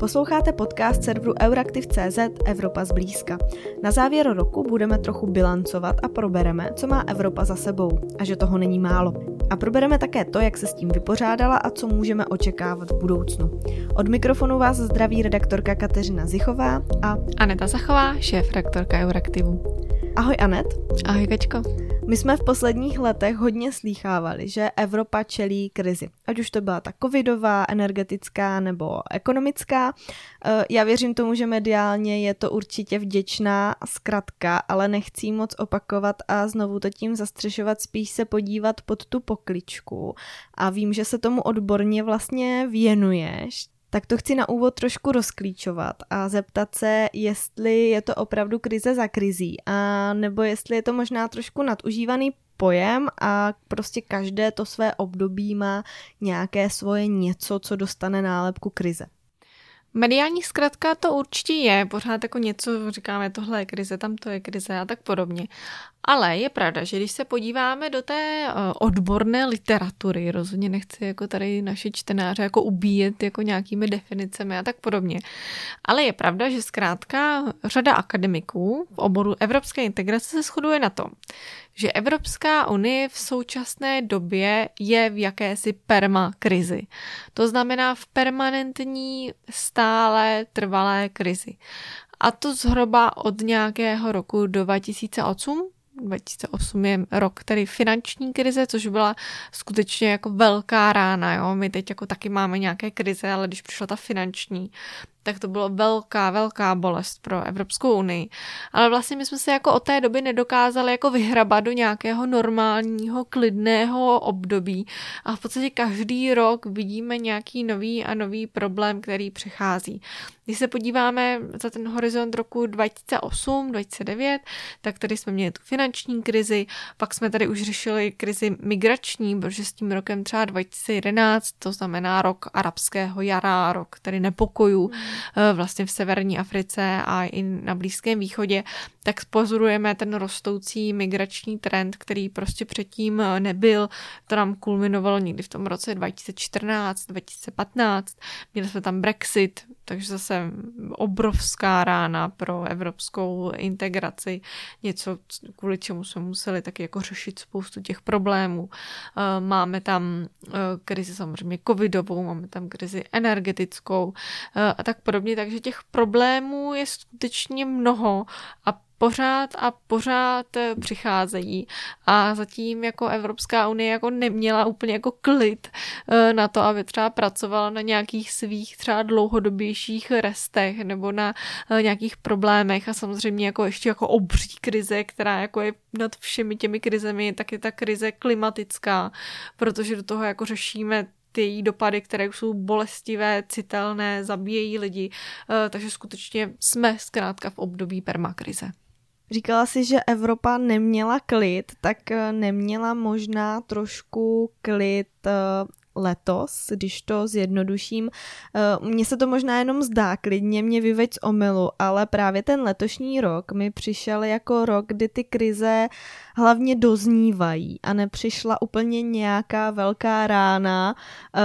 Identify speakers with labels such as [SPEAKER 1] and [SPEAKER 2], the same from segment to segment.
[SPEAKER 1] Posloucháte podcast serveru Euraktiv.cz Evropa zblízka. Na závěr roku budeme trochu bilancovat a probereme, co má Evropa za sebou a že toho není málo. A probereme také to, jak se s tím vypořádala a co můžeme očekávat v budoucnu. Od mikrofonu vás zdraví redaktorka Kateřina Zichová a
[SPEAKER 2] Aneta Zachová, šéf redaktorka Euraktivu.
[SPEAKER 1] Ahoj Anet.
[SPEAKER 2] Ahoj Kačko.
[SPEAKER 1] My jsme v posledních letech hodně slýchávali, že Evropa čelí krizi. Ať už to byla ta covidová, energetická nebo ekonomická. Eh, já věřím tomu, že mediálně je to určitě vděčná zkratka, ale nechci moc opakovat a znovu to tím zastřešovat, spíš se podívat pod tu pokličku. A vím, že se tomu odborně vlastně věnuješ, tak to chci na úvod trošku rozklíčovat a zeptat se, jestli je to opravdu krize za krizí, a nebo jestli je to možná trošku nadužívaný pojem a prostě každé to své období má nějaké svoje něco, co dostane nálepku krize.
[SPEAKER 2] Mediální zkrátka to určitě je, pořád jako něco říkáme, tohle je krize, tam to je krize a tak podobně. Ale je pravda, že když se podíváme do té eh, odborné literatury, rozhodně nechci jako tady naše čtenáře jako ubíjet jako nějakými definicemi a tak podobně, ale je pravda, že zkrátka řada akademiků v oboru evropské integrace se shoduje na tom, že Evropská unie v současné době je v jakési permakrizi. To znamená v permanentní, stále trvalé krizi. A to zhruba od nějakého roku 2008, 2008 je rok tedy finanční krize, což byla skutečně jako velká rána. Jo? My teď jako taky máme nějaké krize, ale když přišla ta finanční, tak to bylo velká, velká bolest pro Evropskou unii. Ale vlastně my jsme se jako od té doby nedokázali jako vyhrabat do nějakého normálního, klidného období a v podstatě každý rok vidíme nějaký nový a nový problém, který přichází. Když se podíváme za ten horizont roku 2008, 2009, tak tady jsme měli tu finanční krizi, pak jsme tady už řešili krizi migrační, protože s tím rokem třeba 2011, to znamená rok arabského jara, rok tedy nepokojů, mm vlastně v severní Africe a i na Blízkém východě, tak pozorujeme ten rostoucí migrační trend, který prostě předtím eh, nebyl. To nám kulminovalo někdy v tom roce 2014, 2015. Měli jsme tam Brexit, takže zase obrovská rána pro evropskou integraci. Něco, kvůli čemu jsme museli taky jako řešit spoustu těch problémů. Eh, máme tam krizi samozřejmě covidovou, máme tam krizi energetickou a tak podobně, takže těch problémů je skutečně mnoho a pořád a pořád eh, přicházejí. A zatím jako Evropská unie jako neměla úplně jako klid eh, na to, aby třeba pracovala na nějakých svých třeba dlouhodobějších restech nebo na eh, nějakých problémech. A samozřejmě jako ještě jako obří krize, která jako je nad všemi těmi krizemi, tak je ta krize klimatická, protože do toho jako řešíme ty její dopady, které jsou bolestivé, citelné, zabíjejí lidi, takže skutečně jsme zkrátka v období permakrize.
[SPEAKER 1] Říkala si, že Evropa neměla klid, tak eh, neměla možná trošku klid eh, letos, když to zjednoduším. Eh, mně se to možná jenom zdá, klidně mě vyveď z omylu, ale právě ten letošní rok mi přišel jako rok, kdy ty krize hlavně doznívají a nepřišla úplně nějaká velká rána, eh,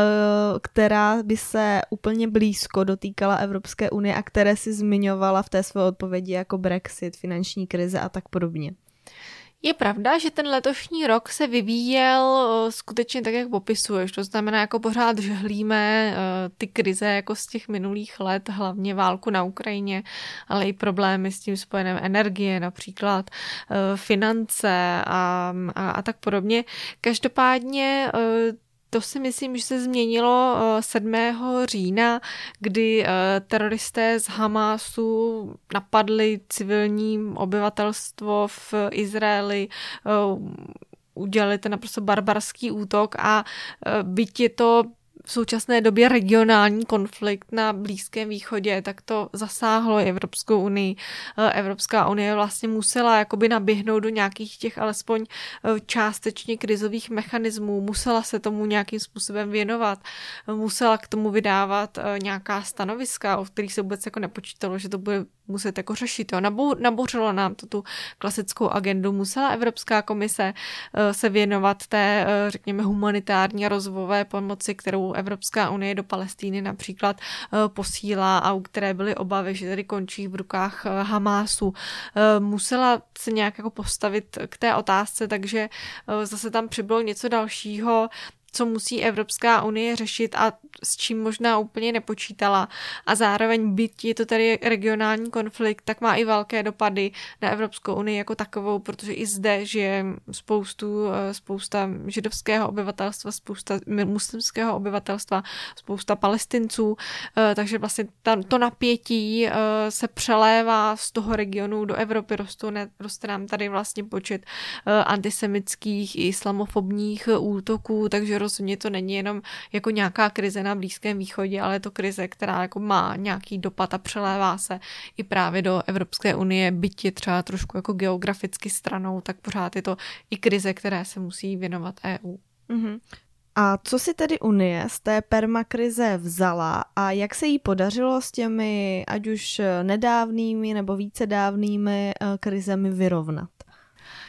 [SPEAKER 1] která by se úplně blízko dotýkala Evropské unie a které si zmiňovala v té své odpovědi jako Brexit, finanční krize a tak podobně.
[SPEAKER 2] Je pravda, že ten letošní rok se vyvíjel eh, skutečně tak, jak popisuješ. To znamená, jako pořád žhlíme eh, ty krize jako z těch minulých let, hlavně válku na Ukrajině, ale i problémy s tím spojené energie, například eh, finance a, a, a tak podobně. Každopádně to si myslím, že se změnilo 7. Eh, října, kdy eh, teroristé z Hamásu napadli civilní obyvatelstvo v Izraeli, eh, udělali ten naprosto barbarský útok a byť je to v současné době regionální konflikt na Blízkém východě, tak to zasáhlo Evropskou unii. Eh, Evropská unie vlastně musela jakoby naběhnout do nějakých těch alespoň eh, částečně krizových mechanismů, musela se tomu nějakým způsobem věnovat, musela k tomu vydávat eh, nějaká stanoviska, o kterých se vůbec jako nepočítalo, že to bude muset jako řešit. Jo. Nabořilo nám to tu klasickou agendu. Musela Evropská komise uh, se věnovat té, uh, řekněme, humanitární a rozvojové pomoci, kterou Evropská unie do Palestíny například uh, posílá a u které byly obavy, že tady končí v rukách Hamásu. Musela se nějak jako postavit k té otázce, takže zase tam přibylo něco dalšího, co musí Evropská unie řešit a s čím možná úplně nepočítala. A zároveň byť je to tady regionální konflikt, tak má i velké dopady na Evropskou unii jako takovou, protože i zde žije spoustu, eh, spousta židovského obyvatelstva, spousta muslimského obyvatelstva, spousta palestinců, eh, takže vlastně to napětí eh, se přelévá z toho regionu do Evropy, roste, roste nám tady vlastně počet antisemických i islamofobních útoků, takže rozhodně to není jenom jako nějaká krize na Blízkém východě, ale je to krize, která jako má nějaký dopad a přelévá se i právě do Evropské unie, byť je třeba trošku jako geograficky stranou, tak pořád je to i krize, které se musí věnovat EU. Mm-hmm.
[SPEAKER 1] A co si tedy Unie z té permakrize vzala a jak se jí podařilo s těmi ať už nedávnými nebo více dávnými eh, krizemi vyrovnat?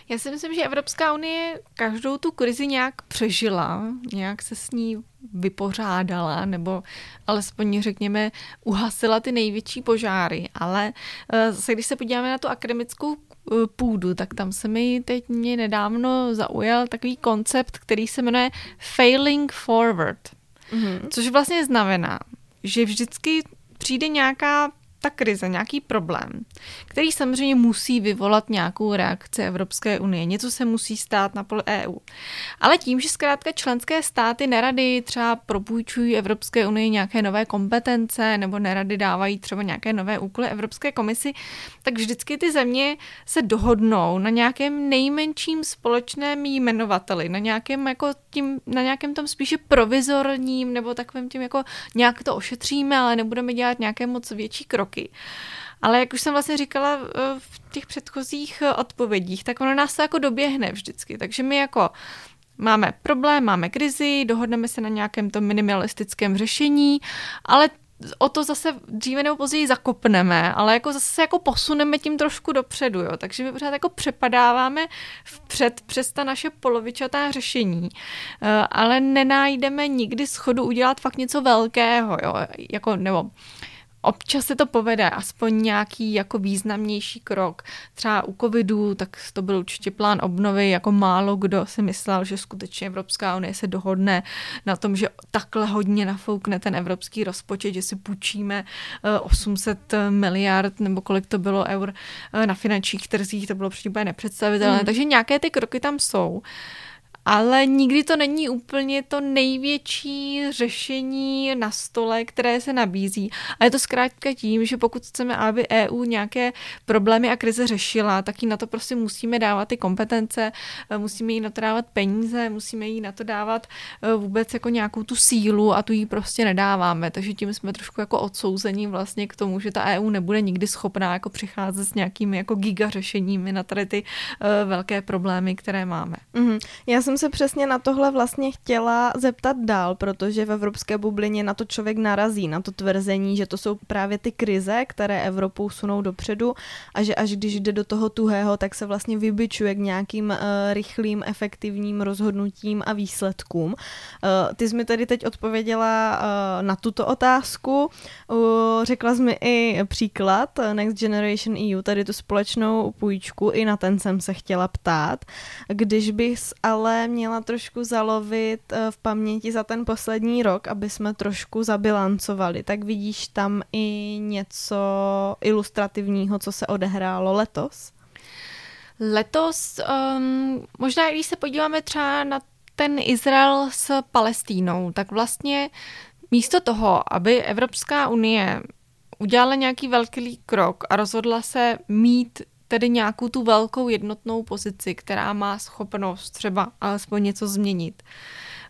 [SPEAKER 2] Já si myslím, že Evropská unie každou tu krizi nějak přežila, nějak se s ní vypořádala, nebo alespoň řekněme uhasila ty největší požáry. Ale eh, zase, když se podíváme na tu akademickou eh, půdu, tak tam se mi teď mě nedávno zaujal takový koncept, který se jmenuje failing forward. Mm-hmm. Což vlastně znamená, že vždycky přijde nějaká ta krize, nějaký problém, který samozřejmě musí vyvolat nějakou reakci Evropské unie. Něco se musí stát na poli EU. Ale tím, že zkrátka členské státy nerady třeba propůjčují Evropské unii nějaké nové kompetence nebo nerady dávají třeba nějaké nové úkoly Evropské komisi, tak vždycky ty země se dohodnou na nějakém nejmenším společném jmenovateli, na nějakém, jako tím, na nějakém tom spíše provizorním nebo takovým tím jako nějak to ošetříme, ale nebudeme dělat nějaké moc větší kroky. Ale jak už jsem vlastně říkala eh, v těch předchozích eh, odpovědích, tak ono nás to jako doběhne vždycky. Takže my jako máme problém, máme krizi, dohodneme se na nějakém tom minimalistickém řešení, ale o to zase dříve nebo později zakopneme, ale jako zase jako posuneme tím trošku dopředu, jo. Takže my pořád jako přepadáváme vpřed přes ta naše polovičatá řešení, eh, ale nenájdeme nikdy schodu udělat fakt něco velkého, jo. Jako, nebo občas se to povede, aspoň nějaký jako významnější krok. Třeba u covidu, tak to byl určitě plán obnovy, jako málo kdo si myslel, že skutečně Evropská unie se dohodne na tom, že takhle hodně nafoukne ten evropský rozpočet, že si půjčíme 800 eh, miliard nebo kolik to bylo eur eh, na finančních trzích, to bylo případně nepředstavitelné. Mm. Takže nějaké ty kroky tam jsou ale nikdy to není úplně to největší řešení na stole, které se nabízí. A je to zkrátka tím, že pokud chceme, aby EU nějaké problémy a krize řešila, tak jí na to prostě musíme dávat ty kompetence, musíme jí na to dávat peníze, musíme jí na to dávat eh, vůbec jako nějakou tu sílu a tu jí prostě nedáváme. Takže tím jsme trošku jako odsouzení vlastně k tomu, že ta EU nebude nikdy schopná jako přicházet s nějakými jako giga řešeními na tady ty uh, velké problémy, které máme.
[SPEAKER 1] Mm-hmm. Já jsem se přesně na tohle vlastně chtěla zeptat dál, protože v evropské bublině na to člověk narazí, na to tvrzení, že to jsou právě ty krize, které Evropou sunou dopředu a že až když jde do toho tuhého, tak se vlastně vybičuje k nějakým uh, rychlým, efektivním rozhodnutím a výsledkům. Uh, ty jsi mi tady teď odpověděla uh, na tuto otázku. Uh, řekla jsi mi i příklad Next Generation EU, tady tu společnou půjčku, i na ten jsem se chtěla ptát. Když bys ale měla trošku zalovit eh, v paměti za ten poslední rok, aby jsme trošku zabilancovali. Tak vidíš tam i něco ilustrativního, co se odehrálo letos?
[SPEAKER 2] Letos, um, možná když se podíváme třeba na ten Izrael s Palestínou, tak vlastně místo toho, aby Evropská unie udělala nějaký velký krok a rozhodla se mít tedy nějakou tu velkou jednotnou pozici, která má schopnost třeba alespoň něco změnit.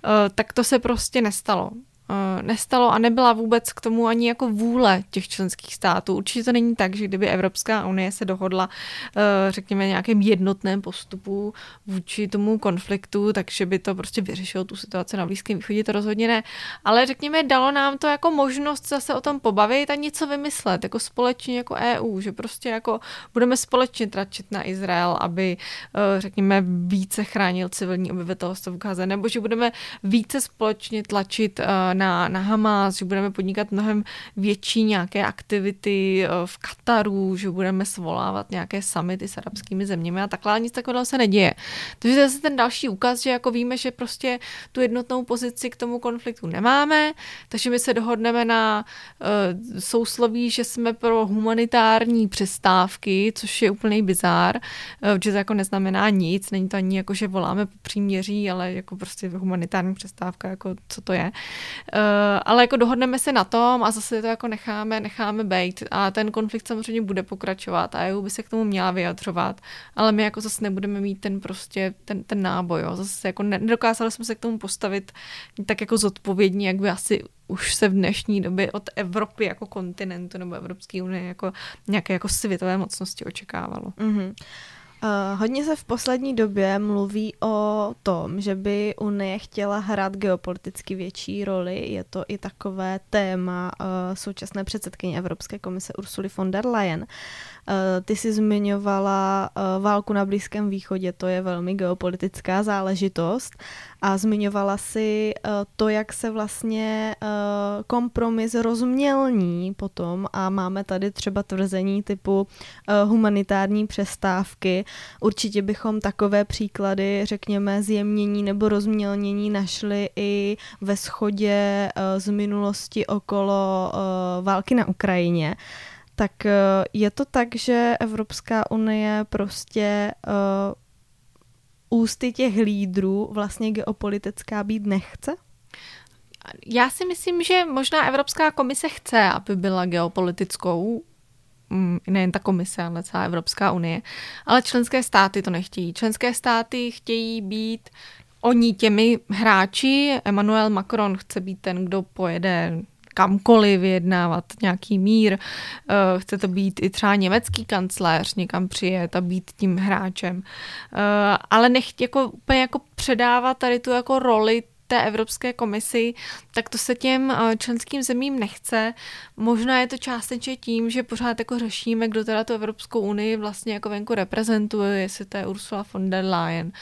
[SPEAKER 2] Eh, tak to se prostě nestalo. Uh, nestalo a nebyla vůbec k tomu ani jako vůle těch členských států. Určitě to není tak, že kdyby Evropská unie se dohodla, uh, řekněme, nějakým jednotném postupu vůči tomu konfliktu, takže by to prostě vyřešilo tu situaci na Blízkém východě, to rozhodně ne. Ale řekněme, dalo nám to jako možnost zase o tom pobavit a něco vymyslet, jako společně jako EU, že prostě jako budeme společně tračit na Izrael, aby, uh, řekněme, více chránil civilní obyvatelstvo v Gaze, nebo že budeme více společně tlačit na, na Hamas, že budeme podnikat mnohem větší nějaké aktivity uh, v Kataru, že budeme svolávat nějaké summity s arabskými zeměmi a takhle, nic takového se neděje. Takže to je zase ten další úkaz, že jako víme, že prostě tu jednotnou pozici k tomu konfliktu nemáme, takže my se dohodneme na uh, sousloví, že jsme pro humanitární přestávky, což je úplný bizár, uh, že to jako neznamená nic, není to ani jako, že voláme po příměří, ale jako prostě humanitární přestávka, jako co to je. Uh, ale jako dohodneme se na tom a zase to jako necháme, necháme bejt a ten konflikt samozřejmě bude pokračovat a EU by se k tomu měla vyjadřovat, ale my jako zase nebudeme mít ten prostě, ten, ten náboj, jo. Zase jako nedokázali jsme se k tomu postavit tak jako zodpovědní, jak by asi už se v dnešní době od Evropy jako kontinentu nebo Evropské unie jako nějaké jako světové mocnosti očekávalo.
[SPEAKER 1] Mm-hmm. Uh, hodně se v poslední době mluví o tom, že by Unie chtěla hrát geopoliticky větší roli. Je to i takové téma uh, současné předsedkyně Evropské komise Ursuly von der Leyen. Uh, Eh, ty jsi zmiňovala eh, válku na Blízkém východě, to je velmi geopolitická záležitost a zmiňovala si eh, to, jak se vlastně kompromis rozmělní potom a máme tady třeba tvrzení typu humanitární přestávky. Určitě bychom takové příklady, řekněme, zjemnění nebo rozmělnění našli i ve schodě z minulosti okolo války na Ukrajině tak eh, je to tak, že Evropská unie prostě ústy těch lídrů vlastně geopolitická být nechce?
[SPEAKER 2] Já si myslím, že možná Evropská komise chce, aby byla geopolitickou mm, nejen ta komise, ale celá Evropská unie. Ale členské státy to nechtějí. Členské státy chtějí být oni těmi hráči. Emmanuel Macron chce být ten, kdo pojede kamkoliv vyjednávat nějaký mír. Eh, chce to být i třeba německý kancléř, někam přijet a být tím hráčem. Eh, ale nechť jako úplně jako předávat tady tu jako roli té Evropské komisi, tak to se těm eh, členským zemím nechce. Možná je to částečně tím, že pořád jako řešíme, kdo teda tu Evropskou unii vlastně jako venku reprezentuje, jestli to je Ursula von der Leyen,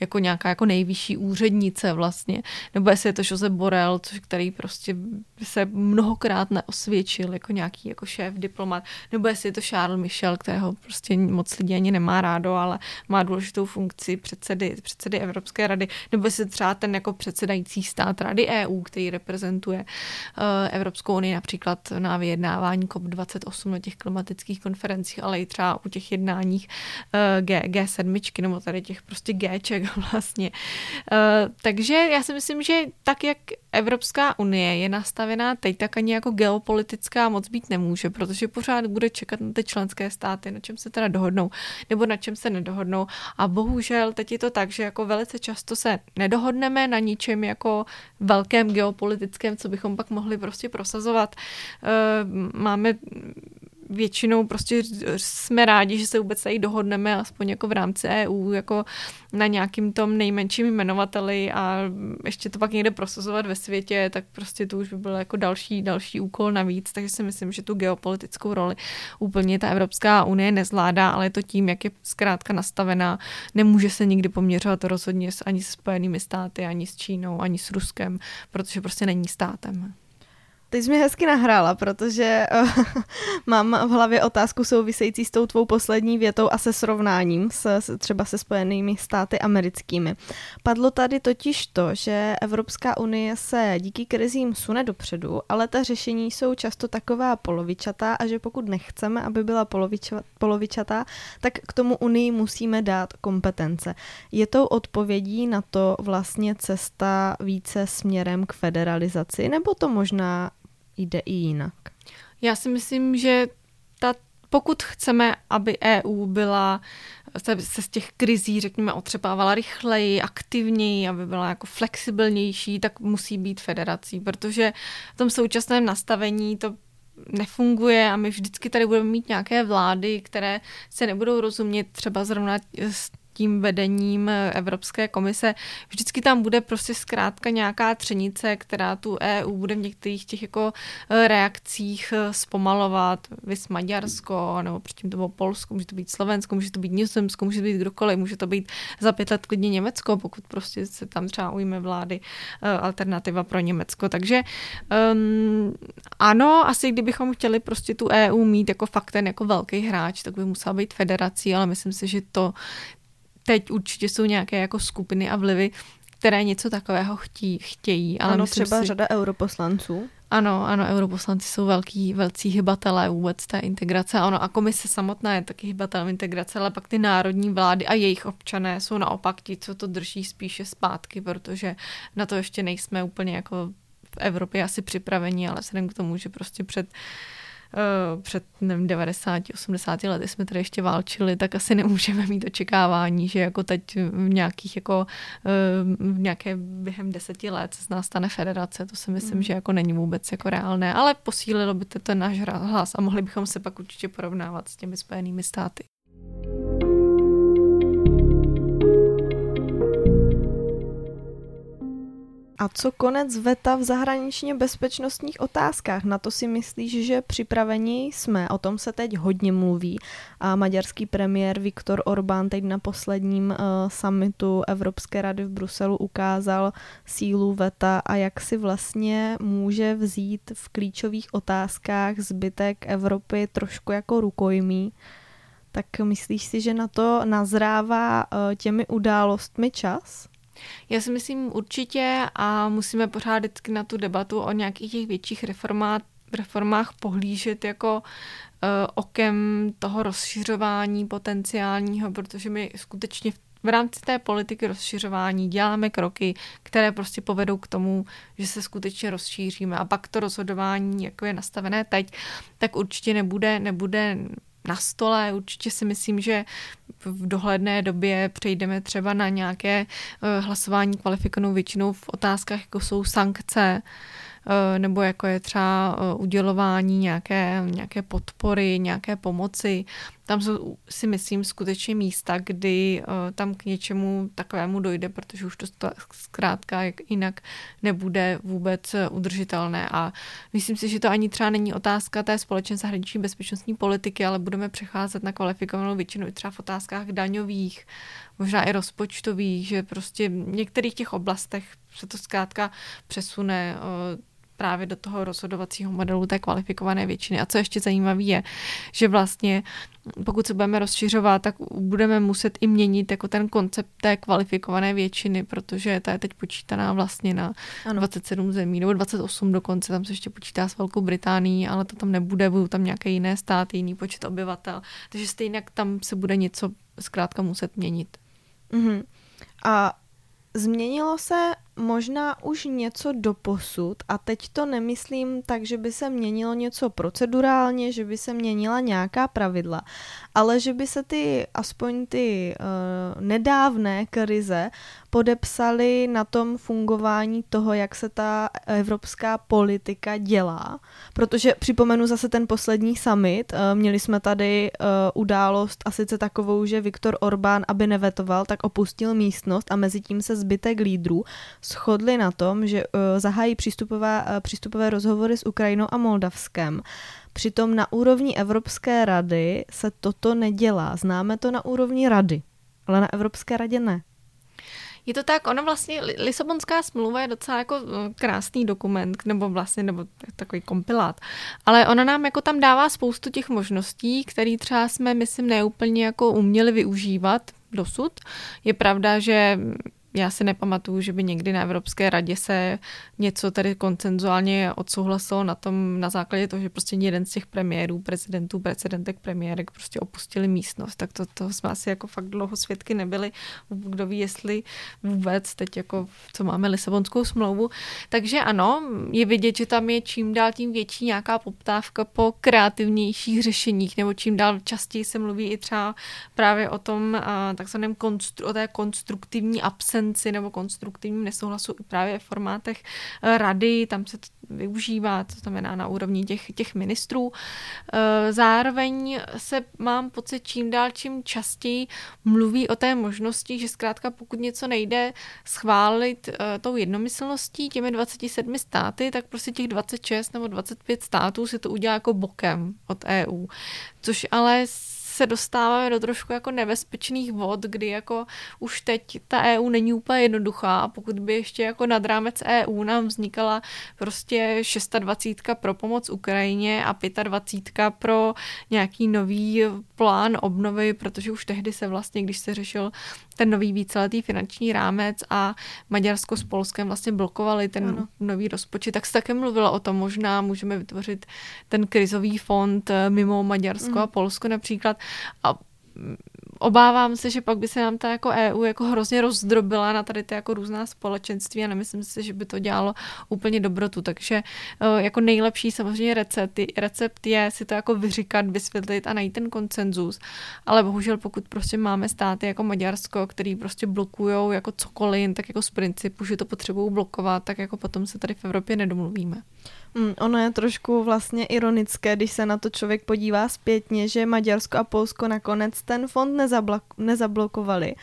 [SPEAKER 2] jako nějaká jako nejvyšší úřednice vlastně, nebo jestli je to Josep Borel, což který prostě se mnohokrát neosvědčil jako nějaký jako šéf diplomat, nebo jestli je to Charles Michel, kterého prostě moc lidí ani nemá rádo, ale má důležitou funkci předsedy, předsedy Evropské rady, nebo jestli třeba ten jako předsedající stát Rady EU, který reprezentuje uh, Evropskou unii například na vyjednávání COP28 na těch klimatických konferencích, ale i třeba u těch jednáních uh, G, G7 nebo tady těch prostě Gček vlastně. Uh, takže já si myslím, že tak, jak Evropská unie je nastavená teď, tak ani jako geopolitická moc být nemůže, protože pořád bude čekat na ty členské státy, na čem se teda dohodnou, nebo na čem se nedohodnou. A bohužel teď je to tak, že jako velice často se nedohodneme na ničem jako velkém geopolitickém, co bychom pak mohli prostě prosazovat. Uh, máme většinou prostě jsme rádi, že se vůbec tady dohodneme, aspoň jako v rámci EU, jako na nějakým tom nejmenším jmenovateli a ještě to pak někde prosazovat ve světě, tak prostě to už by byl jako další, další úkol navíc, takže si myslím, že tu geopolitickou roli úplně ta Evropská unie nezvládá, ale je to tím, jak je zkrátka nastavená, nemůže se nikdy poměřovat rozhodně ani se Spojenými státy, ani s Čínou, ani s Ruskem, protože prostě není státem.
[SPEAKER 1] Teď jsi mi hezky nahrála, protože uh, mám v hlavě otázku související s tou tvou poslední větou a se srovnáním s, s, třeba se Spojenými státy americkými. Padlo tady totiž to, že Evropská unie se díky krizím sune dopředu, ale ta řešení jsou často taková polovičatá a že pokud nechceme, aby byla poloviča, polovičatá, tak k tomu unii musíme dát kompetence. Je tou odpovědí na to vlastně cesta více směrem k federalizaci, nebo to možná jde i jinak?
[SPEAKER 2] Já si myslím, že ta pokud chceme, aby EU byla se, se z těch krizí, řekněme, otřepávala rychleji, aktivněji, aby byla jako flexibilnější, tak musí být federací, protože v tom současném nastavení to nefunguje a my vždycky tady budeme mít nějaké vlády, které se nebudou rozumět třeba zrovna s tím vedením eh, Evropské komise, vždycky tam bude prostě zkrátka nějaká třenice, která tu EU bude v některých těch jako eh, reakcích eh, zpomalovat, vys Maďarsko, nebo předtím to bylo Polsko, může to být Slovensko, může to být Nizozemsko, může to být kdokoliv, může to být za pět let klidně Německo, pokud prostě se tam třeba ujme vlády alternativa pro Německo. Takže um, ano, asi kdybychom chtěli prostě tu EU mít jako fakt ten jako velký hráč, tak by musela být federací, ale myslím si, že to teď určitě jsou nějaké jako skupiny a vlivy, které něco takového chtí, chtějí.
[SPEAKER 1] Ale ano, třeba si... řada europoslanců.
[SPEAKER 2] Ano, ano, europoslanci jsou velký, velcí hybatelé vůbec té integrace. Ano, a komise samotná je taky hybatel integrace, ale pak ty národní vlády a jejich občané jsou naopak ti, co to drží spíše zpátky, protože na to ještě nejsme úplně jako v Evropě asi připraveni, ale vzhledem k tomu, že prostě před uh, před nevím, 90, 80 lety jsme tady ještě válčili, tak asi nemůžeme mít očekávání, že jako teď v nějakých jako eh, v nějaké během deseti let se z nás stane federace, to si myslím, mm. že jako není vůbec jako reálné, ale posílilo by to ten náš hlas a mohli bychom se pak určitě porovnávat s těmi spojenými státy.
[SPEAKER 1] A co konec veta v zahraničně bezpečnostních otázkách? Na to si myslíš, že připraveni jsme? O tom se teď hodně mluví. A maďarský premiér Viktor Orbán teď na posledním uh, summitu Evropské rady v Bruselu ukázal sílu veta a jak si vlastně může vzít v klíčových otázkách zbytek Evropy trošku jako rukojmí. Tak myslíš si, že na to nazrává uh, těmi událostmi čas?
[SPEAKER 2] Já si myslím určitě a musíme pořád vždycky na tu debatu o nějakých těch větších reformách, reformách pohlížet jako uh, okem toho rozšiřování potenciálního, protože my skutečně v v rámci té politiky rozšiřování děláme kroky, které prostě povedou k tomu, že se skutečně rozšíříme. A pak to rozhodování, jako je nastavené teď, tak určitě nebude, nebude na stole. Určitě si myslím, že v dohledné době přejdeme třeba na nějaké eh, hlasování kvalifikovanou většinou v otázkách, jako jsou sankce, Eh, nebo jako je třeba eh, udělování nějaké, nějaké podpory, nějaké pomoci. Tam jsou si myslím skutečně místa, kdy eh, tam k něčemu takovému dojde, protože už to zkrátka jinak nebude vůbec udržitelné. A myslím si, že to ani třeba není otázka té společné zahraniční bezpečnostní politiky, ale budeme přecházet na kvalifikovanou většinu i třeba v otázkách daňových, možná i rozpočtových, že prostě v některých těch oblastech se to zkrátka přesune právě do toho rozhodovacího modelu té kvalifikované většiny. A co ještě zajímavé je, že vlastně pokud se budeme rozšiřovat, tak budeme muset i měnit jako ten koncept té kvalifikované většiny, protože ta je teď počítaná vlastně na ano. 27 zemí, nebo 28 dokonce, tam se ještě počítá s Velkou Británií, ale to tam nebude, budou tam nějaké jiné státy, jiný počet obyvatel, takže stejně tam se bude něco zkrátka muset měnit.
[SPEAKER 1] Mm-hmm. A změnilo se možná už něco do posud a teď to nemyslím tak, že by se měnilo něco procedurálně, že by se měnila nějaká pravidla, ale že by se ty, aspoň ty uh, nedávné krize podepsaly na tom fungování toho, jak se ta evropská politika dělá. Protože připomenu zase ten poslední summit, uh, měli jsme tady uh, událost a sice takovou, že Viktor Orbán, aby nevetoval, tak opustil místnost a mezi tím se zbytek lídrů shodli na tom, že uh, zahájí přístupové, uh, přístupové rozhovory s Ukrajinou a Moldavskem. Přitom na úrovni Evropské rady se toto nedělá. Známe to na úrovni rady, ale na Evropské radě ne.
[SPEAKER 2] Je to tak, ono vlastně, Lisabonská smlouva je docela jako eh, krásný dokument, nebo vlastně, nebo takový kompilát, ale ona nám jako tam dává spoustu těch možností, které třeba jsme, myslím, neúplně jako uměli využívat dosud. Je pravda, že já si nepamatuju, že by někdy na Evropské radě se něco tady koncenzuálně odsouhlasilo na tom, na základě toho, že prostě jeden z těch premiérů, prezidentů, precedentek premiérek prostě opustili místnost, tak to, to jsme asi jako fakt dlouho svědky nebyli. Kdo ví, jestli vůbec teď jako, co máme Lisabonskou smlouvu. Takže ano, je vidět, že tam je čím dál tím větší nějaká poptávka po kreativnějších řešeních, nebo čím dál častěji se mluví i třeba právě o tom takzvaném konstru, o té konstruktivní absenci nebo konstruktivním nesouhlasu i právě v formátech eh, rady, tam se to využívá, to znamená na úrovni těch, těch ministrů. Eh, zároveň se mám pocit čím dál čím častěji mluví o té možnosti, že zkrátka pokud něco nejde schválit eh, tou jednomyslností těmi 27 státy, tak prostě těch 26 nebo 25 států si to udělá jako bokem od EU. Což ale se dostáváme do trošku jako nebezpečných vod, kdy jako už teď ta EU není úplně jednoduchá. Pokud by ještě jako nad rámec EU nám vznikala prostě 26 pro pomoc Ukrajině a 25 pro nějaký nový plán obnovy, protože už tehdy se vlastně, když se řešil ten nový víceletý finanční rámec a Maďarsko s Polskem vlastně blokovali ten ano. nový rozpočet, tak se také mluvilo o tom, možná můžeme vytvořit ten krizový fond eh, mimo Maďarsko mm. a Polsko například. A obávám se, že pak by se nám ta jako EU jako hrozně rozdrobila na tady ty jako různá společenství a nemyslím si, že by to dělalo úplně dobrotu. Takže eh, jako nejlepší samozřejmě recept, recept je si to jako vyříkat, vysvětlit a najít ten koncenzus. Ale bohužel pokud prostě máme státy jako Maďarsko, který prostě blokují jako cokoliv, tak jako z principu, že to potřebují blokovat, tak jako potom se tady v Evropě nedomluvíme.
[SPEAKER 1] Mm, ono je trošku vlastně ironické, když se na to člověk podívá zpětně, že Maďarsko a Polsko nakonec ten fond nezablokovali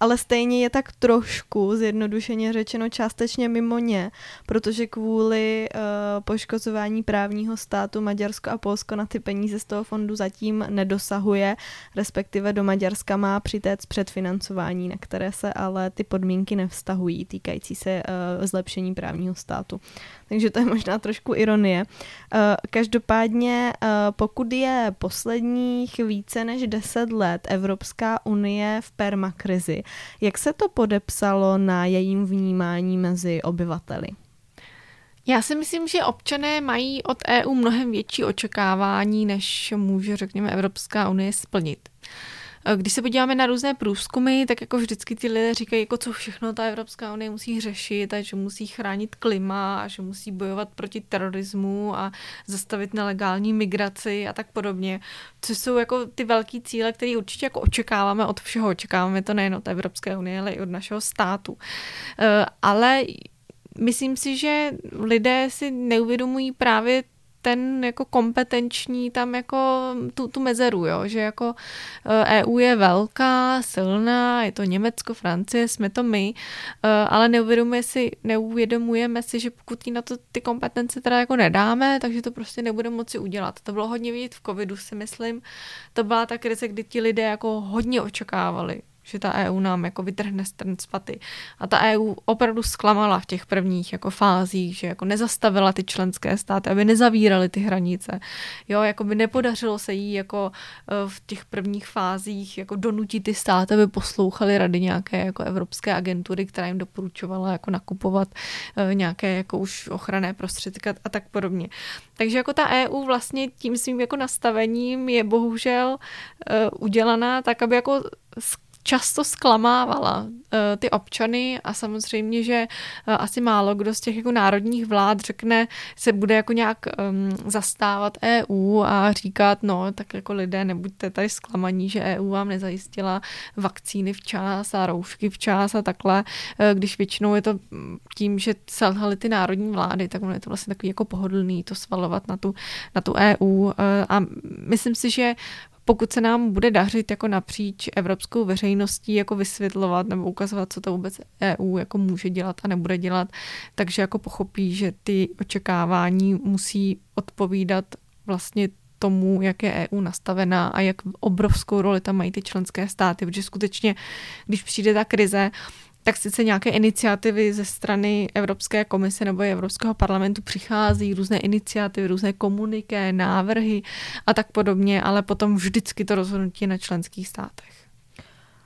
[SPEAKER 1] ale stejně je tak trošku, zjednodušeně řečeno, částečně mimo ně, protože kvůli uh, poškozování právního státu Maďarsko a Polsko na ty peníze z toho fondu zatím nedosahuje, respektive do Maďarska má přitéct předfinancování, na které se ale ty podmínky nevztahují, týkající se uh, zlepšení právního státu. Takže to je možná trošku ironie. Uh, každopádně, uh, pokud je posledních více než 10 let Evropská unie v permakrizi, jak se to podepsalo na jejím vnímání mezi obyvateli?
[SPEAKER 2] Já si myslím, že občané mají od EU mnohem větší očekávání, než může, řekněme, Evropská unie splnit. Když se podíváme na různé průzkumy, tak jako vždycky ty lidé říkají, jako co všechno ta Evropská unie musí řešit a že musí chránit klima a že musí bojovat proti terorismu a zastavit nelegální migraci a tak podobně. Co jsou jako ty velký cíle, které určitě jako očekáváme od všeho. Očekáváme to nejen od Evropské unie, ale i od našeho státu. Eh, ale myslím si, že lidé si neuvědomují právě ten jako kompetenční tam jako tu, tu mezeru, jo? že jako EU eh, e je velká, silná, je to Německo, Francie, jsme to my, eh, ale neuvědomuje si, neuvědomujeme si, že pokud jí na to ty kompetence teda jako nedáme, takže to prostě nebude moci udělat. To bylo hodně vidět v covidu, si myslím. To byla ta krize, kdy ti lidé jako hodně očekávali, že ta EU nám jako vytrhne strn z paty. A ta EU opravdu zklamala v těch prvních jako fázích, že jako nezastavila ty členské státy, aby nezavíraly ty hranice. Jo, jako by nepodařilo se jí jako eh, v těch prvních fázích jako donutit ty státy, aby poslouchali rady nějaké jako evropské agentury, která jim doporučovala jako nakupovat eh, nějaké jako už ochranné prostředky a tak podobně. Takže jako ta EU vlastně tím svým jako nastavením je bohužel uh, udělaná tak, aby jako často zklamávala uh, ty občany a samozřejmě, že uh, asi málo kdo z těch jako národních vlád řekne, se bude jako nějak um, zastávat EU a říkat, no, tak jako lidé, nebuďte tady zklamaní, že EU vám nezajistila vakcíny včas a roušky včas a takhle, uh, když většinou je to tím, že selhaly ty národní vlády, tak ono je to vlastně takový jako pohodlný to svalovat na tu, na tu EU a myslím si, že pokud se nám bude dařit jako napříč evropskou veřejností jako vysvětlovat nebo ukazovat, co to vůbec EU jako může dělat a nebude dělat, takže jako pochopí, že ty očekávání musí odpovídat vlastně tomu, jak je EU nastavená a jak obrovskou roli tam mají ty členské státy, protože skutečně, když přijde ta krize, tak sice nějaké iniciativy ze strany Evropské komise nebo Evropského parlamentu přichází, různé iniciativy, různé komuniké, návrhy a tak podobně, ale potom vždycky to rozhodnutí na členských státech.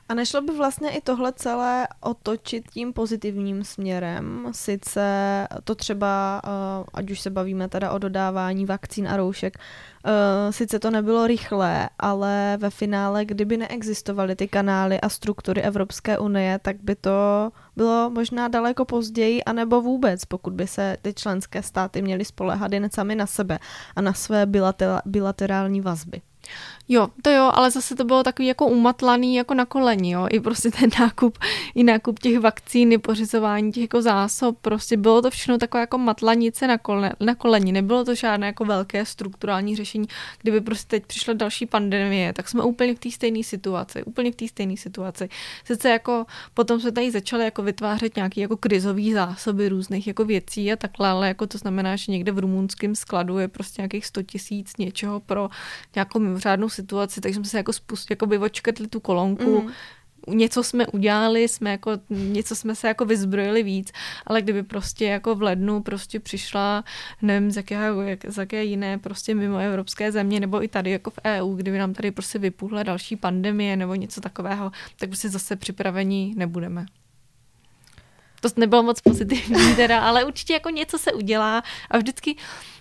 [SPEAKER 1] A nešlo by vlastně i tohle celé otočit tím pozitivním směrem? Sice to třeba, eh, ať už se bavíme teda o dodávání vakcín a roušek, eh, sice to nebylo rychlé, ale ve finále, kdyby neexistovaly ty kanály a struktury Evropské unie, tak by to bylo možná daleko později, anebo vůbec, pokud by se ty členské státy měly spolehat jen sami na sebe a na své bilaterální vazby.
[SPEAKER 2] Jo, to jo, ale zase to bylo takový jako umatlaný jako na koleni, jo, i prostě ten nákup, i nákup těch vakcín, i pořizování těch jako zásob, prostě bylo to všechno takové jako matlanice na, kole, na koleni, nebylo to žádné jako velké strukturální řešení, kdyby prostě teď přišla další pandemie, tak jsme úplně v té stejné situaci, úplně v té stejné situaci. Sice jako potom jsme tady začali jako vytvářet nějaký jako krizový zásoby různých jako věcí a takhle, ale jako to znamená, že někde v rumunském skladu je prostě nějakých 100 tisíc něčeho pro nějakou mimořádnou situaci, takže jsme se jako spust, jako by očkrtli tu kolonku, mm něco jsme udělali, jsme jako, něco jsme se jako vyzbrojili víc, ale kdyby prostě jako v lednu prostě přišla, nevím, z jaké, jak, z jaké jiné prostě mimo evropské země, nebo i tady jako v EU, kdyby nám tady prostě vypuhla další pandemie nebo něco takového, tak prostě zase připraveni nebudeme. To nebylo moc pozitivní teda, ale určitě jako něco se udělá. A vždycky,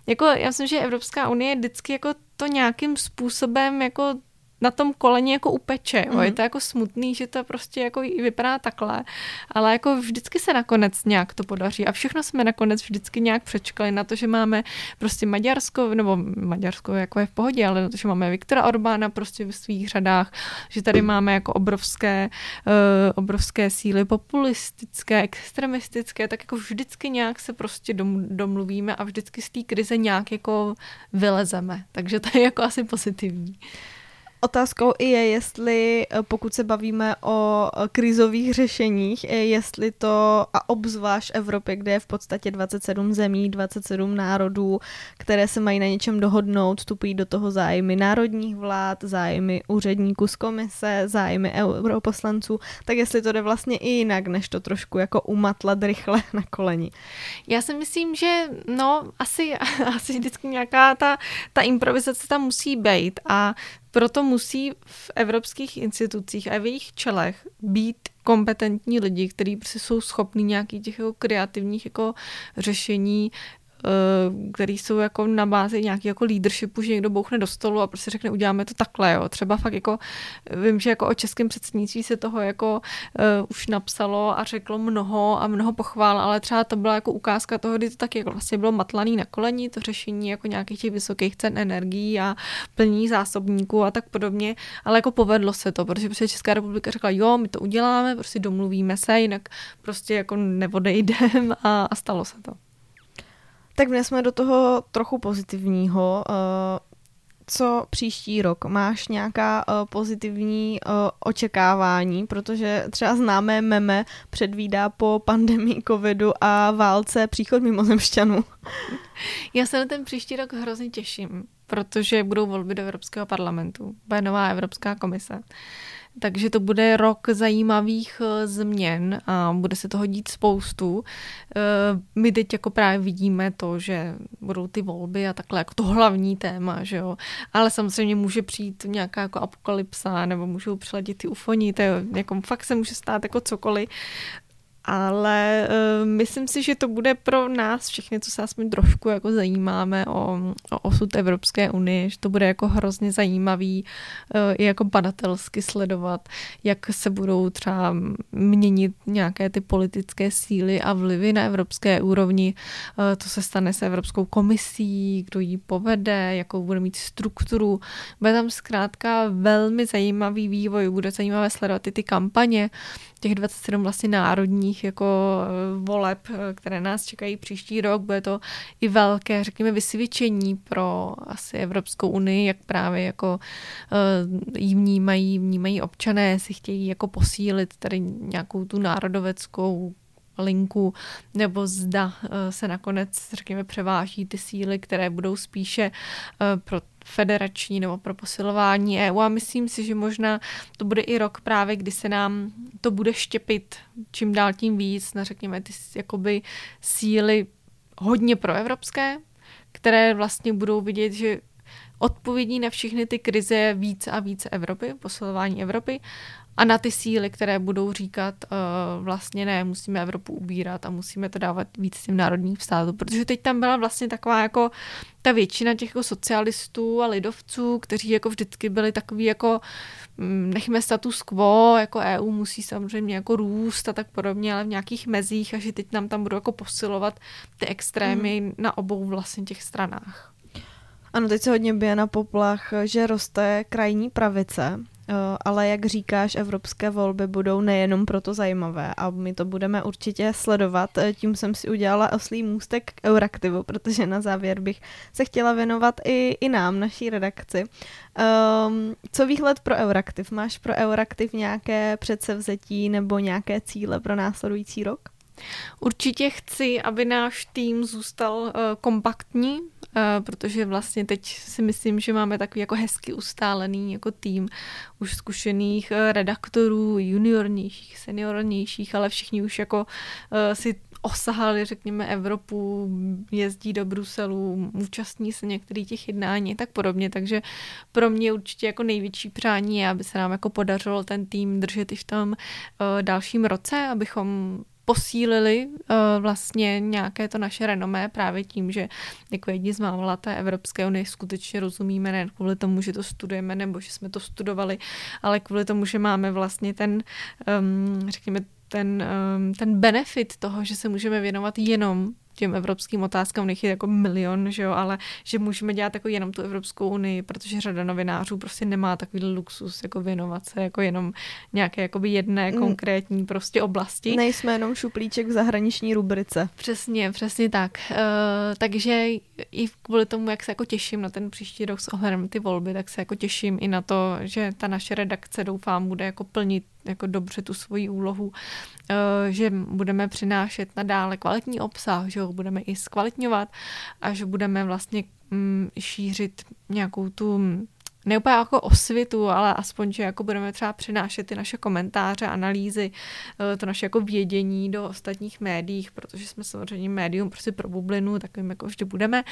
[SPEAKER 2] jako já myslím, že Evropská unie vždycky jako to nějakým způsobem jako na tom koleni jako upeče. Mm. Je to jako smutný, že to prostě jako vypadá takhle, ale jako vždycky se nakonec nějak to podaří a všechno jsme nakonec vždycky nějak přečkali na to, že máme prostě Maďarsko, nebo Maďarsko jako je v pohodě, ale na to, že máme Viktora Orbána prostě v svých řadách, že tady máme jako obrovské, uh, obrovské síly populistické, extremistické, tak jako vždycky nějak se prostě dom, domluvíme a vždycky z té krize nějak jako vylezeme. Takže to je jako asi pozitivní.
[SPEAKER 1] Otázkou i je, jestli eh, pokud se bavíme o eh, krizových řešeních, eh, jestli to, a obzvlášť Evropě, kde je v podstatě 27 zemí, 27 národů, které se mají na něčem dohodnout, vstupují do toho zájmy národních vlád, zájmy úředníků z komise, zájmy europoslanců, tak jestli to jde vlastně i jinak, než to trošku jako umatlat rychle na koleni.
[SPEAKER 2] Já si myslím, že no, asi, asi vždycky nějaká ta, ta improvizace tam musí být a proto musí v evropských institucích a v jejich čelech být kompetentní lidi, kteří prostě jsou schopní nějakých těch jako kreativních jako řešení Eh, který jsou jako na bázi nějaký jako leadershipu, že někdo bouchne do stolu a prostě řekne, uděláme to takhle, jo. Třeba fakt jako, vím, že jako o českém předsednictví se toho jako uh, už napsalo a řeklo mnoho a mnoho pochvál, ale třeba to byla jako ukázka toho, kdy to taky jako vlastně bylo matlaný na koleni, to řešení jako nějakých těch vysokých cen energií a plní zásobníků a tak podobně, ale jako povedlo se to, protože prostě Česká republika řekla, jo, my to uděláme, prostě domluvíme se, jinak prostě jako neodejdem a, a stalo se to.
[SPEAKER 1] Tak dnes jsme do toho trochu pozitivního. Eh, co příští rok? Máš nějaká uh, pozitivní uh, očekávání, protože třeba známé meme předvídá po pandemii covidu a válce příchod mimozemšťanů.
[SPEAKER 2] Já se na ten příští rok hrozně těším, protože budou volby do Evropského parlamentu, bude nová Evropská komise. Takže to bude rok zajímavých eh, změn a bude se toho dít spoustu. Eh, my teď jako právě vidíme to, že budou ty volby a takhle jako to hlavní téma, že jo. Ale samozřejmě může přijít nějaká jako apokalypsa nebo můžou přiletět ty ufoni, to je, jako fakt se může stát jako cokoliv ale uh, myslím si, že to bude pro nás všechny, co se aspoň trošku jako zajímáme o, o osud Evropské unie, že to bude jako hrozně zajímavý uh, i jako badatelsky sledovat, jak se budou třeba měnit nějaké ty politické síly a vlivy na evropské úrovni, uh, co se stane s Evropskou komisí, kdo ji povede, jakou bude mít strukturu. Bude tam zkrátka velmi zajímavý vývoj, bude zajímavé sledovat i ty kampaně, těch 27 vlastně národních jako eh, voleb, eh, které nás čekají příští rok. Bude to i velké, řekněme, vysvědčení pro asi Evropskou unii, jak právě jako uh, jí vnímají, vnímají občané, si chtějí jako posílit tady nějakou tu národoveckou linku, nebo zda se nakonec, řekněme, převáží ty síly, které budou spíše pro federační nebo pro posilování EU a myslím si, že možná to bude i rok právě, kdy se nám to bude štěpit čím dál tím víc na řekněme ty jakoby síly hodně proevropské, které vlastně budou vidět, že odpovědí na všechny ty krize více a více Evropy, posilování Evropy a na ty síly, které budou říkat uh, vlastně ne, musíme Evropu ubírat a musíme to dávat víc tím národním státům, protože teď tam byla vlastně taková jako ta většina těch jako socialistů a lidovců, kteří jako vždycky byli takový jako mm, nechme status quo, jako EU musí samozřejmě jako růst a tak podobně, ale v nějakých mezích a že teď nám tam budou jako posilovat ty extrémy mm. na obou vlastně těch stranách.
[SPEAKER 1] Ano, teď se hodně bije na poplach, že roste krajní pravice, ale jak říkáš, evropské volby budou nejenom proto zajímavé a my to budeme určitě sledovat. Eh, tím jsem si udělala oslý můstek k Euraktivu, protože na závěr bych se chtěla věnovat i, i nám, naší redakci. Um, co výhled pro Euraktiv? Máš pro Euraktiv nějaké předsevzetí nebo nějaké cíle pro následující rok?
[SPEAKER 2] Určitě chci, aby náš tým zůstal uh, kompaktní, protože vlastně teď si myslím, že máme takový jako hezky ustálený jako tým už zkušených uh, redaktorů, juniornějších, seniornějších, ale všichni už jako uh, si osahali, řekněme, Evropu, jezdí do Bruselu, účastní se některých těch jednání tak podobně, takže pro mě určitě jako největší přání je, aby se nám jako podařilo ten tým držet i v tom dalším roce, abychom posílili uh, vlastně nějaké to naše renomé právě tím, že jako jedni z mála té Evropské unie skutečně rozumíme, ne kvůli tomu, že to studujeme nebo že jsme to studovali, ale kvůli tomu, že máme vlastně ten, um, řekněme, ten, um, ten benefit toho, že se můžeme věnovat jenom těm evropským otázkám, nech je jako milion, že jo, ale že můžeme dělat jako jenom tu Evropskou unii, protože řada novinářů prostě nemá takový luxus jako věnovat se jako jenom nějaké jakoby jedné mm. konkrétní prostě oblasti.
[SPEAKER 1] Nejsme jenom šuplíček v zahraniční rubrice.
[SPEAKER 2] Přesně, přesně tak. Uh, takže i kvůli tomu, jak se jako těším na ten příští rok s ohledem ty volby, tak se jako těším i na to, že ta naše redakce doufám bude jako plnit jako dobře tu svoji úlohu, eh, že budeme přinášet nadále kvalitní obsah, že ho budeme i zkvalitňovat a že budeme vlastně mm, šířit nějakou tu ne úplně jako osvitu, ale aspoň, že jako budeme třeba přinášet ty naše komentáře, analýzy, eh, to naše jako vědění do ostatních médií, protože jsme samozřejmě médium prostě pro bublinu, takovým jako vždy budeme,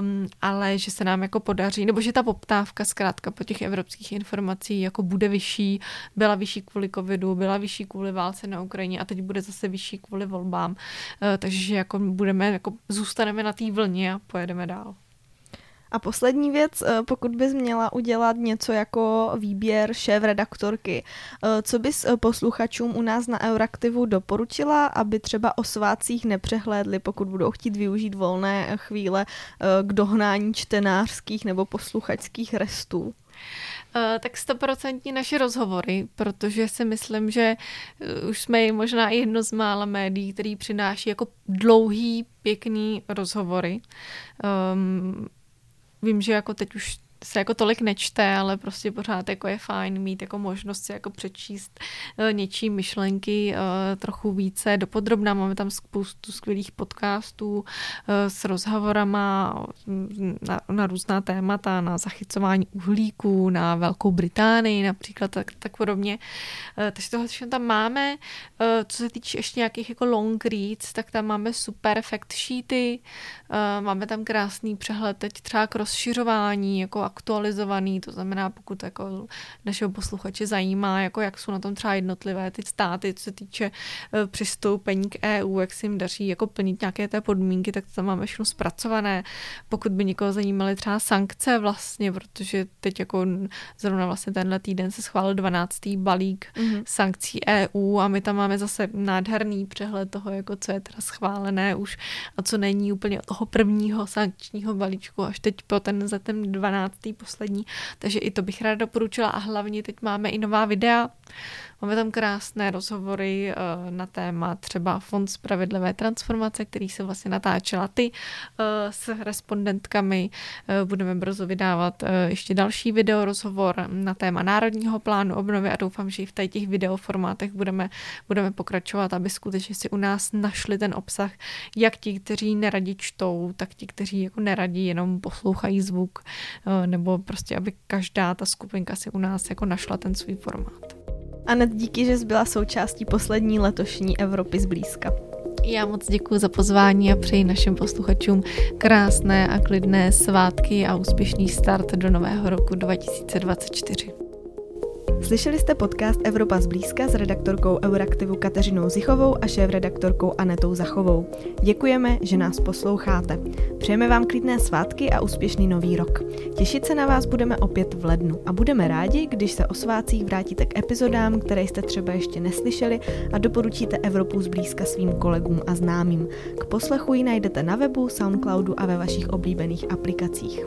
[SPEAKER 2] um, ale že se nám jako podaří, nebo že ta poptávka zkrátka po těch evropských informací jako bude vyšší, byla vyšší kvůli covidu, byla vyšší kvůli válce na Ukrajině a teď bude zase vyšší kvůli volbám, uh, takže jako budeme, jako zůstaneme na té vlně a pojedeme dál.
[SPEAKER 1] A poslední věc, eh, pokud bys měla udělat něco jako výběr šéf redaktorky, eh, co bys eh, posluchačům u nás na Euraktivu doporučila, aby třeba o svácích nepřehlédli, pokud budou chtít využít volné chvíle k dohnání čtenářských nebo posluchačských restů?
[SPEAKER 2] Tak stoprocentní naše rozhovory, protože si myslím, že už jsme možná i jedno z mála médií, který přináší jako dlouhý, pěkný rozhovory. Um, vím, že jako teď už se jako tolik nečte, ale prostě pořád jako je fajn mít jako možnost si jako přečíst uh, něčí myšlenky uh, trochu více dopodrobná. Máme tam spoustu skvělých podcastů uh, s rozhovorama na, na různá témata, na zachycování uhlíků, na Velkou Británii například, tak, tak podobně. Takže tohle všechno tam máme. Co se týče ještě nějakých jako long reads, tak tam máme super fact sheety, máme tam krásný přehled teď třeba k rozšiřování, jako aktualizovaný, to znamená, pokud jako našeho posluchače zajímá, jako jak jsou na tom třeba jednotlivé ty státy, co se týče e, přistoupení k EU, jak si jim daří jako plnit nějaké té podmínky, tak to tam máme všechno zpracované. Pokud by někoho zajímaly třeba sankce vlastně, protože teď jako zrovna vlastně tenhle týden se schválil 12. balík mm-hmm. sankcí EU a my tam máme zase nádherný přehled toho, jako co je teda schválené už a co není úplně od toho prvního sankčního balíčku až teď po ten za ten 12 tý poslední, takže i to bych ráda doporučila a hlavně teď máme i nová videa, Máme tam krásné rozhovory uh, na téma třeba Fond spravedlivé transformace, který se vlastně natáčela ty uh, s respondentkami. Uh, budeme brzo vydávat ještě další video rozhovor na téma Národního plánu obnovy a doufám, že i v těch videoformátech budeme, budeme pokračovat, aby skutečně si u nás našli ten obsah, jak ti, kteří neradi čtou, tak ti, kteří jako neradí jenom poslouchají zvuk, nebo prostě, aby každá ta skupinka si u nás jako našla ten svůj formát.
[SPEAKER 1] Anet, díky, že jsi byla součástí poslední letošní Evropy zblízka.
[SPEAKER 2] Já moc děkuji za pozvání a přeji našim posluchačům krásné a klidné svátky a úspěšný start do nového roku 2024.
[SPEAKER 1] Slyšeli jste podcast Evropa zblízka s redaktorkou Euraktivu Kateřinou Zichovou a šéf-redaktorkou Anetou Zachovou. Děkujeme, že nás posloucháte. Přejeme vám klidné svátky a úspěšný nový rok. Těšit se na vás budeme opět v lednu a budeme rádi, když se o svátcích vrátíte k epizodám, které jste třeba ještě neslyšeli a doporučíte Evropu zblízka svým kolegům a známým. K poslechu ji najdete na webu, Soundcloudu a ve vašich oblíbených aplikacích.